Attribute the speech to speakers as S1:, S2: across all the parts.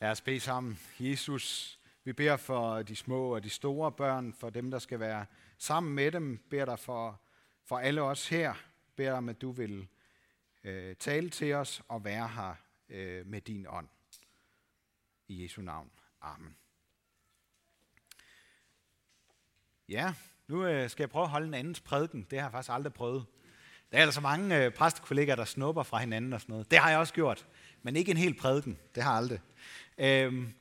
S1: Lad os bede sammen. Jesus, vi beder for de små og de store børn, for dem, der skal være sammen med dem. Beder dig for, for alle os her. Beder om, at du vil øh, tale til os og være her øh, med din ånd. I Jesu navn. Amen. Ja, nu øh, skal jeg prøve at holde en andens prædiken. Det har jeg faktisk aldrig prøvet. Der er altså mange øh, præstekollegaer, der snupper fra hinanden og sådan noget. Det har jeg også gjort, men ikke en hel prædiken. Det har jeg aldrig. Øhm,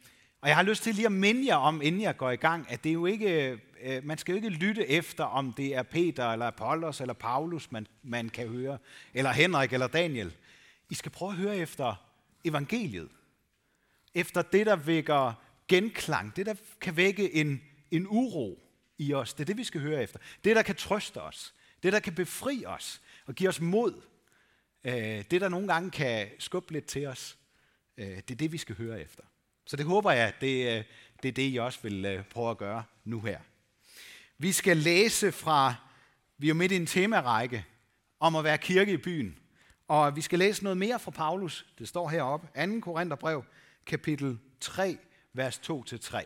S1: og jeg har lyst til lige at minde jer om, inden jeg går i gang, at det er jo ikke, øh, man skal jo ikke lytte efter, om det er Peter, eller Apollos, eller Paulus, man, man kan høre, eller Henrik, eller Daniel. I skal prøve at høre efter evangeliet. Efter det, der vækker genklang. Det, der kan vække en, en uro i os. Det er det, vi skal høre efter. Det, der kan trøste os. Det, der kan befri os og give os mod. Øh, det, der nogle gange kan skubbe lidt til os. Øh, det er det, vi skal høre efter. Så det håber jeg, det, øh, det er det, I også vil øh, prøve at gøre nu her. Vi skal læse fra, vi er jo midt i en temarække om at være kirke i byen. Og vi skal læse noget mere fra Paulus. Det står heroppe. 2. Korintherbrev, kapitel 3, vers 2-3.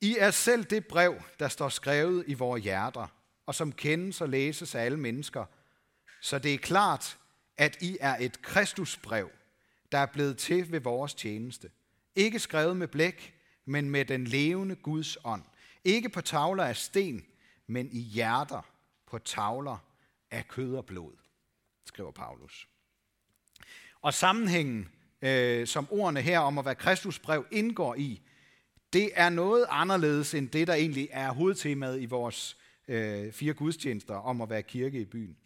S1: I er selv det brev, der står skrevet i vores hjerter, og som kendes og læses af alle mennesker. Så det er klart, at I er et Kristusbrev, der er blevet til ved vores tjeneste. Ikke skrevet med blæk, men med den levende Guds ånd. Ikke på tavler af sten, men i hjerter på tavler af kød og blod, skriver Paulus. Og sammenhængen, øh, som ordene her om at være Kristusbrev indgår i, det er noget anderledes end det, der egentlig er hovedtemaet i vores øh, fire gudstjenester om at være kirke i byen.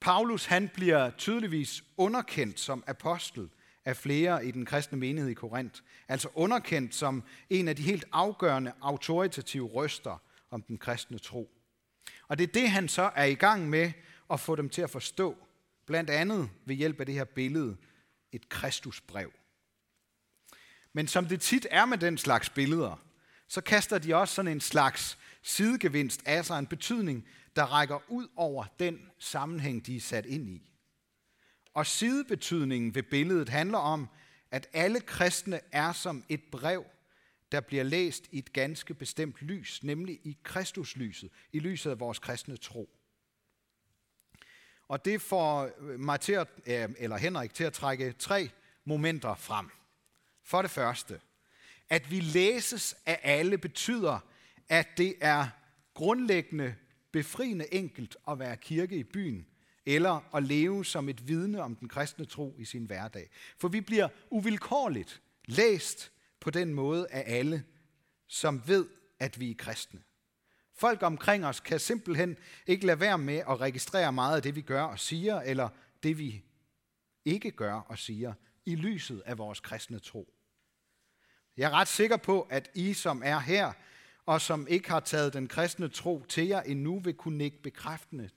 S1: Paulus han bliver tydeligvis underkendt som apostel af flere i den kristne menighed i Korinth. Altså underkendt som en af de helt afgørende autoritative røster om den kristne tro. Og det er det, han så er i gang med at få dem til at forstå. Blandt andet ved hjælp af det her billede, et Kristusbrev. Men som det tit er med den slags billeder, så kaster de også sådan en slags sidegevinst af sig, en betydning, der rækker ud over den sammenhæng, de er sat ind i. Og sidebetydningen ved billedet handler om, at alle kristne er som et brev, der bliver læst i et ganske bestemt lys, nemlig i Kristuslyset, i lyset af vores kristne tro. Og det får mig til at, eller Henrik til at trække tre momenter frem. For det første, at vi læses af alle betyder, at det er grundlæggende befriende enkelt at være kirke i byen, eller at leve som et vidne om den kristne tro i sin hverdag. For vi bliver uvilkårligt læst på den måde af alle, som ved, at vi er kristne. Folk omkring os kan simpelthen ikke lade være med at registrere meget af det, vi gør og siger, eller det, vi ikke gør og siger, i lyset af vores kristne tro. Jeg er ret sikker på, at I, som er her, og som ikke har taget den kristne tro til jer endnu, vil kunne nikke bekræftende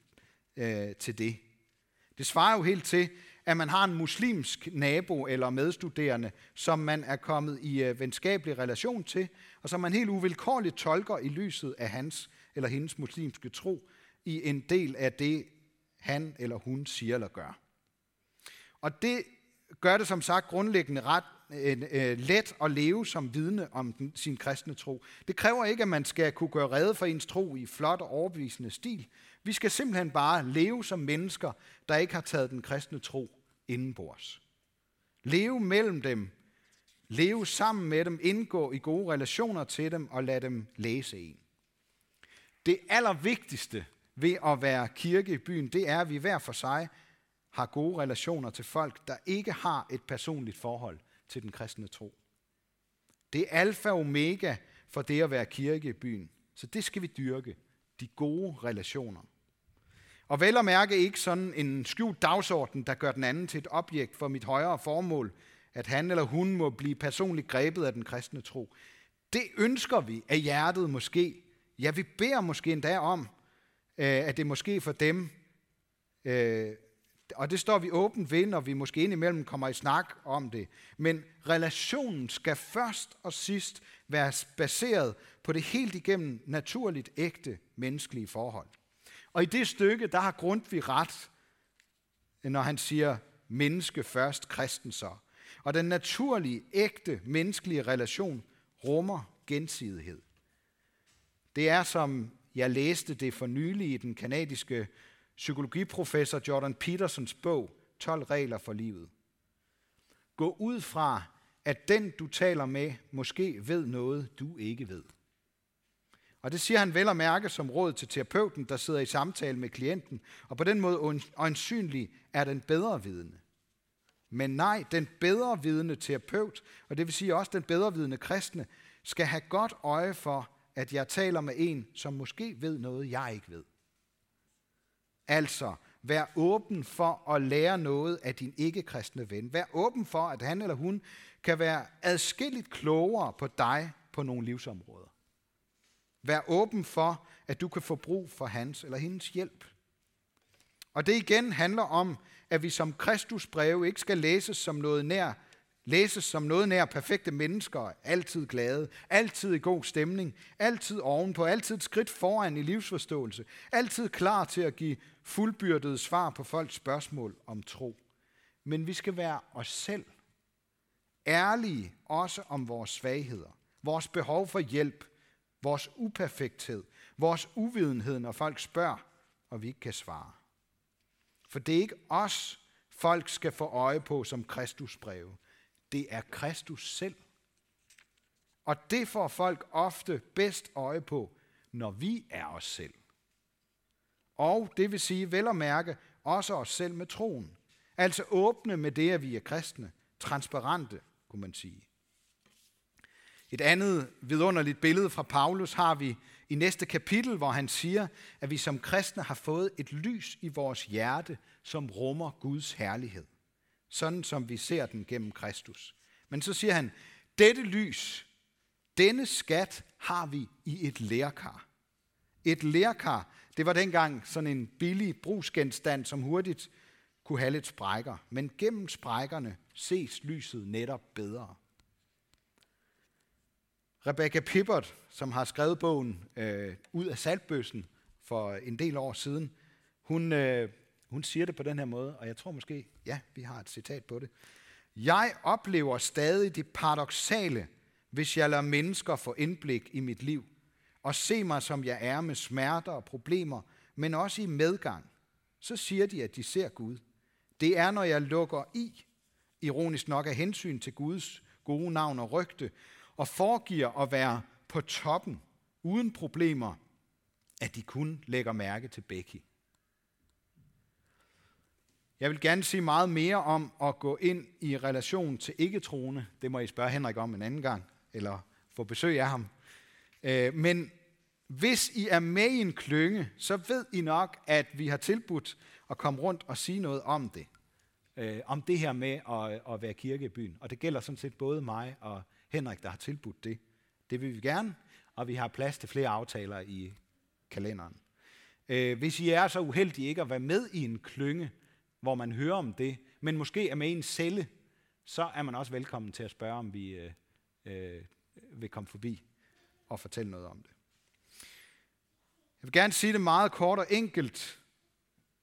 S1: øh, til det. Det svarer jo helt til, at man har en muslimsk nabo eller medstuderende, som man er kommet i øh, venskabelig relation til, og som man helt uvilkårligt tolker i lyset af hans eller hendes muslimske tro i en del af det, han eller hun siger eller gør. Og det gør det som sagt grundlæggende ret øh, let at leve som vidne om den, sin kristne tro. Det kræver ikke, at man skal kunne gøre redde for ens tro i flot og overbevisende stil. Vi skal simpelthen bare leve som mennesker, der ikke har taget den kristne tro indenbords. Leve mellem dem, leve sammen med dem, indgå i gode relationer til dem og lade dem læse en. Det allervigtigste ved at være kirke i byen, det er, at vi hver for sig har gode relationer til folk, der ikke har et personligt forhold til den kristne tro. Det er alfa og omega for det at være kirke i byen. Så det skal vi dyrke. De gode relationer. Og vel at mærke ikke sådan en skjult dagsorden, der gør den anden til et objekt for mit højere formål, at han eller hun må blive personligt grebet af den kristne tro. Det ønsker vi af hjertet måske. Ja, vi beder måske endda om, øh, at det måske for dem øh, og det står vi åbent ved, når vi måske indimellem kommer i snak om det. Men relationen skal først og sidst være baseret på det helt igennem naturligt ægte menneskelige forhold. Og i det stykke, der har Grundtvig ret, når han siger, menneske først, kristen så. Og den naturlige, ægte, menneskelige relation rummer gensidighed. Det er, som jeg læste det for nylig i den kanadiske psykologiprofessor Jordan Petersons bog, 12 regler for livet. Gå ud fra, at den, du taler med, måske ved noget, du ikke ved. Og det siger han vel at mærke som råd til terapeuten, der sidder i samtale med klienten, og på den måde øjensynlig er den bedre vidende. Men nej, den bedre vidende terapeut, og det vil sige også den bedre vidende kristne, skal have godt øje for, at jeg taler med en, som måske ved noget, jeg ikke ved. Altså, vær åben for at lære noget af din ikke-kristne ven. Vær åben for, at han eller hun kan være adskilligt klogere på dig på nogle livsområder. Vær åben for, at du kan få brug for hans eller hendes hjælp. Og det igen handler om, at vi som Kristus breve ikke skal læses som noget nær, læses som noget nær perfekte mennesker, altid glade, altid i god stemning, altid ovenpå, altid et skridt foran i livsforståelse, altid klar til at give fuldbyrdede svar på folks spørgsmål om tro. Men vi skal være os selv, ærlige også om vores svagheder, vores behov for hjælp, vores uperfekthed, vores uvidenhed, når folk spørger, og vi ikke kan svare. For det er ikke os, folk skal få øje på som Kristus breve. Det er Kristus selv. Og det får folk ofte bedst øje på, når vi er os selv. Og det vil sige vel at mærke også os selv med troen. Altså åbne med det, at vi er kristne. Transparente, kunne man sige. Et andet vidunderligt billede fra Paulus har vi i næste kapitel, hvor han siger, at vi som kristne har fået et lys i vores hjerte, som rummer Guds herlighed. Sådan som vi ser den gennem Kristus. Men så siger han, dette lys, denne skat har vi i et lærkar. Et lærkar, det var dengang sådan en billig brugsgenstand, som hurtigt kunne have lidt sprækker. Men gennem sprækkerne ses lyset netop bedre. Rebecca Pippert, som har skrevet bogen øh, Ud af saltbøssen for en del år siden, hun, øh, hun siger det på den her måde, og jeg tror måske, ja, vi har et citat på det. Jeg oplever stadig det paradoxale, hvis jeg lader mennesker få indblik i mit liv, og se mig, som jeg er med smerter og problemer, men også i medgang. Så siger de, at de ser Gud. Det er, når jeg lukker i, ironisk nok af hensyn til Guds gode navn og rygte, og foregiver at være på toppen, uden problemer, at de kun lægger mærke til Becky. Jeg vil gerne sige meget mere om at gå ind i relation til ikke-troende. Det må I spørge Henrik om en anden gang, eller få besøg af ham. Øh, men hvis I er med i en klynge, så ved I nok, at vi har tilbudt at komme rundt og sige noget om det. Øh, om det her med at, at være kirke i byen. Og det gælder sådan set både mig og Henrik, der har tilbudt det. Det vil vi gerne, og vi har plads til flere aftaler i kalenderen. Øh, hvis I er så uheldige ikke at være med i en klynge, hvor man hører om det, men måske er med i en celle, så er man også velkommen til at spørge, om vi øh, øh, vil komme forbi og fortælle noget om det. Jeg vil gerne sige det meget kort og enkelt,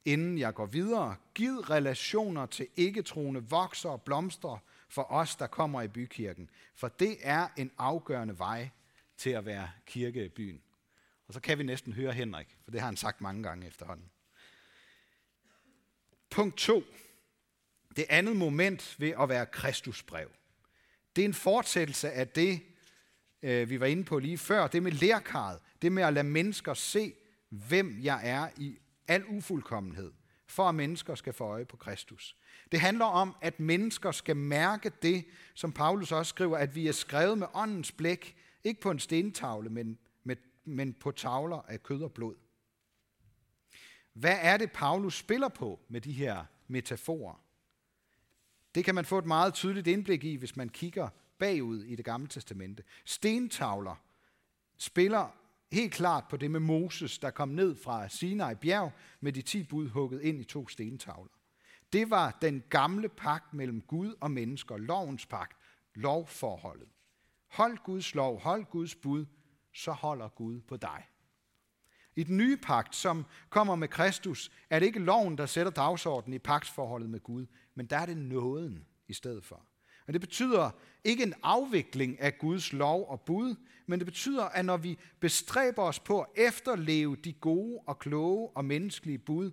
S1: inden jeg går videre. Giv relationer til ikke-troende vokser og blomstrer for os, der kommer i bykirken. For det er en afgørende vej til at være kirke i byen. Og så kan vi næsten høre Henrik, for det har han sagt mange gange efterhånden. Punkt 2. Det andet moment ved at være Kristusbrev. Det er en fortsættelse af det, øh, vi var inde på lige før. Det med lærkaret. Det med at lade mennesker se, hvem jeg er i al ufuldkommenhed. For at mennesker skal få øje på Kristus. Det handler om, at mennesker skal mærke det, som Paulus også skriver, at vi er skrevet med åndens blæk, ikke på en stentavle, men, med, men på tavler af kød og blod. Hvad er det, Paulus spiller på med de her metaforer? Det kan man få et meget tydeligt indblik i, hvis man kigger bagud i det gamle testamente. Stentavler spiller helt klart på det med Moses, der kom ned fra Sinai bjerg med de ti bud hugget ind i to stentavler. Det var den gamle pagt mellem Gud og mennesker, lovens pagt, lovforholdet. Hold Guds lov, hold Guds bud, så holder Gud på dig. I den nye pagt, som kommer med Kristus, er det ikke loven, der sætter dagsordenen i pagtsforholdet med Gud, men der er det nåden i stedet for. Men det betyder ikke en afvikling af Guds lov og bud, men det betyder, at når vi bestræber os på at efterleve de gode og kloge og menneskelige bud,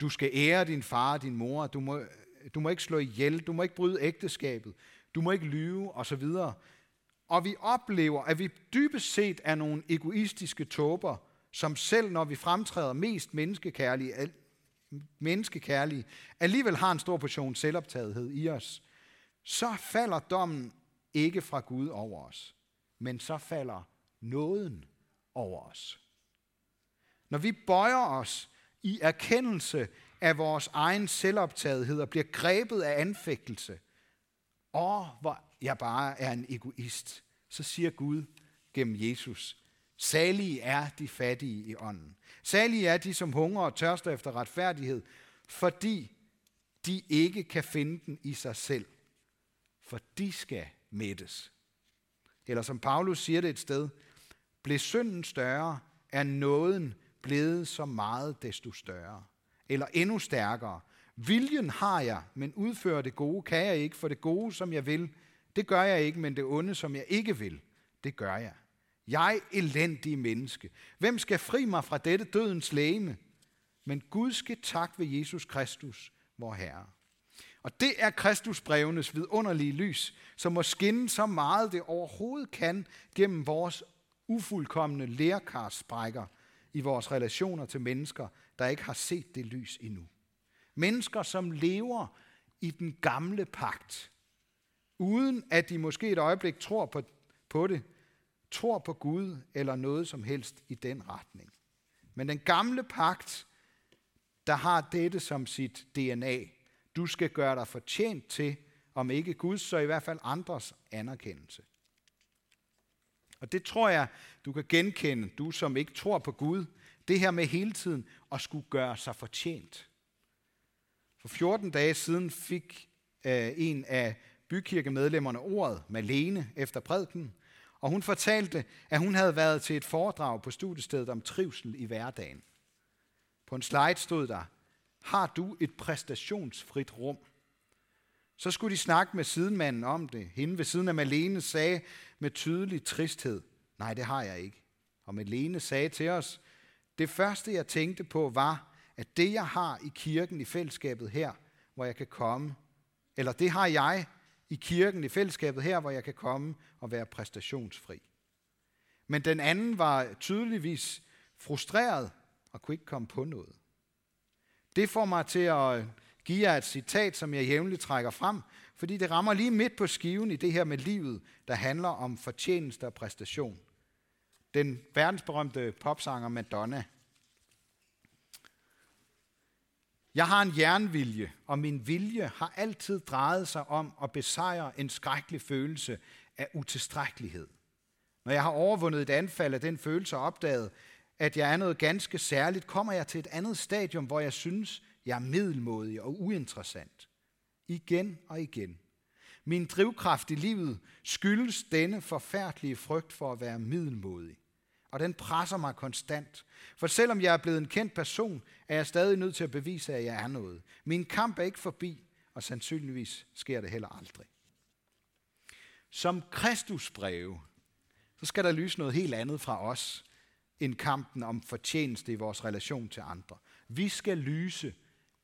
S1: du skal ære din far og din mor, du må, du må ikke slå ihjel, du må ikke bryde ægteskabet, du må ikke lyve osv. Og vi oplever, at vi dybest set er nogle egoistiske tåber, som selv når vi fremtræder mest menneskekærlige, menneskekærlige, alligevel har en stor portion selvoptagethed i os, så falder dommen ikke fra Gud over os, men så falder nåden over os. Når vi bøjer os i erkendelse af vores egen selvoptagethed og bliver grebet af anfægtelse, og hvor jeg bare er en egoist, så siger Gud gennem Jesus, salige er de fattige i ånden. Salige er de, som hungrer og tørster efter retfærdighed, fordi de ikke kan finde den i sig selv, for de skal mættes. Eller som Paulus siger det et sted, blev synden større, er nåden blevet så meget desto større. Eller endnu stærkere. Viljen har jeg, men udfører det gode kan jeg ikke, for det gode, som jeg vil, det gør jeg ikke, men det onde, som jeg ikke vil, det gør jeg. Jeg elendige menneske. Hvem skal fri mig fra dette dødens læme? Men Gud skal tak ved Jesus Kristus, vor Herre. Og det er Kristusbrevenes vidunderlige lys, som må skinne så meget det overhovedet kan gennem vores ufuldkommende lærkarsprækker i vores relationer til mennesker, der ikke har set det lys endnu. Mennesker, som lever i den gamle pagt, uden at de måske et øjeblik tror på, på det, tror på Gud eller noget som helst i den retning. Men den gamle pagt, der har dette som sit DNA. Du skal gøre dig fortjent til, om ikke Guds, så i hvert fald andres anerkendelse. Og det tror jeg, du kan genkende, du som ikke tror på Gud, det her med hele tiden at skulle gøre sig fortjent. For 14 dage siden fik øh, en af bykirkemedlemmerne ordet, Malene, efter prædiken, og hun fortalte, at hun havde været til et foredrag på studiestedet om trivsel i hverdagen. På en slide stod der, har du et præstationsfrit rum? Så skulle de snakke med sidenmanden om det. Hende ved siden af Malene sagde med tydelig tristhed, nej, det har jeg ikke. Og Malene sagde til os, det første jeg tænkte på var, at det jeg har i kirken i fællesskabet her, hvor jeg kan komme, eller det har jeg i kirken i fællesskabet her, hvor jeg kan komme og være præstationsfri. Men den anden var tydeligvis frustreret og kunne ikke komme på noget. Det får mig til at give jer et citat, som jeg jævnligt trækker frem, fordi det rammer lige midt på skiven i det her med livet, der handler om fortjeneste og præstation. Den verdensberømte popsanger Madonna. Jeg har en jernvilje, og min vilje har altid drejet sig om at besejre en skrækkelig følelse af utilstrækkelighed. Når jeg har overvundet et anfald af den følelse og opdaget, at jeg er noget ganske særligt, kommer jeg til et andet stadium, hvor jeg synes, jeg er middelmodig og uinteressant. Igen og igen. Min drivkraft i livet skyldes denne forfærdelige frygt for at være middelmodig. Og den presser mig konstant. For selvom jeg er blevet en kendt person, er jeg stadig nødt til at bevise, at jeg er noget. Min kamp er ikke forbi, og sandsynligvis sker det heller aldrig. Som Kristusbreve, så skal der lyse noget helt andet fra os, end kampen om fortjeneste i vores relation til andre. Vi skal lyse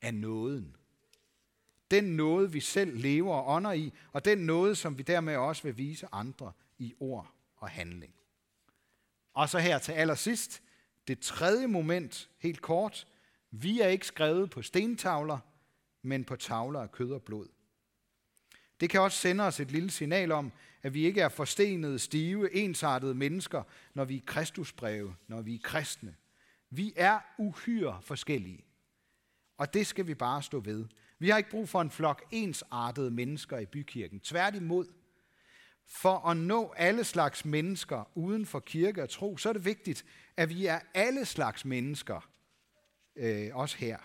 S1: af nåden. Den nåde, vi selv lever og ånder i, og den nåde, som vi dermed også vil vise andre i ord og handling. Og så her til allersidst, det tredje moment, helt kort. Vi er ikke skrevet på stentavler, men på tavler af kød og blod. Det kan også sende os et lille signal om, at vi ikke er forstenede, stive, ensartede mennesker, når vi er kristusbreve, når vi er kristne. Vi er uhyre forskellige. Og det skal vi bare stå ved. Vi har ikke brug for en flok ensartede mennesker i bykirken. Tværtimod, for at nå alle slags mennesker uden for kirke og tro, så er det vigtigt, at vi er alle slags mennesker, øh, også her.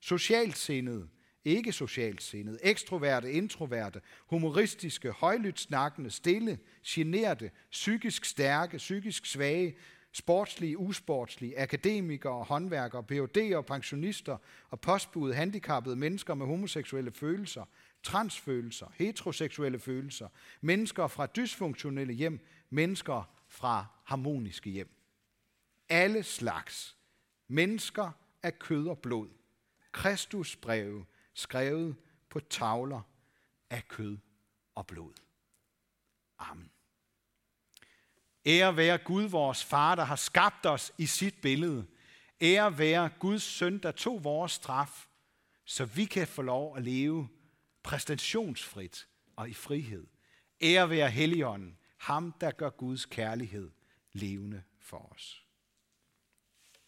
S1: Socialt sindede, ikke socialt sindede, ekstroverte, introverte, humoristiske, højlydt snakkende, stille, generte, psykisk stærke, psykisk svage, sportslige, usportslige, akademikere, håndværkere, PhD'er, pensionister og postbud, handicappede mennesker med homoseksuelle følelser, transfølelser, heteroseksuelle følelser, mennesker fra dysfunktionelle hjem, mennesker fra harmoniske hjem. Alle slags mennesker af kød og blod. Kristus breve skrevet på tavler af kød og blod. Amen. Ære være Gud, vores far, der har skabt os i sit billede. Ære være Guds søn, der tog vores straf, så vi kan få lov at leve præstationsfrit og i frihed. Ære være Helligånden, ham der gør Guds kærlighed levende for os.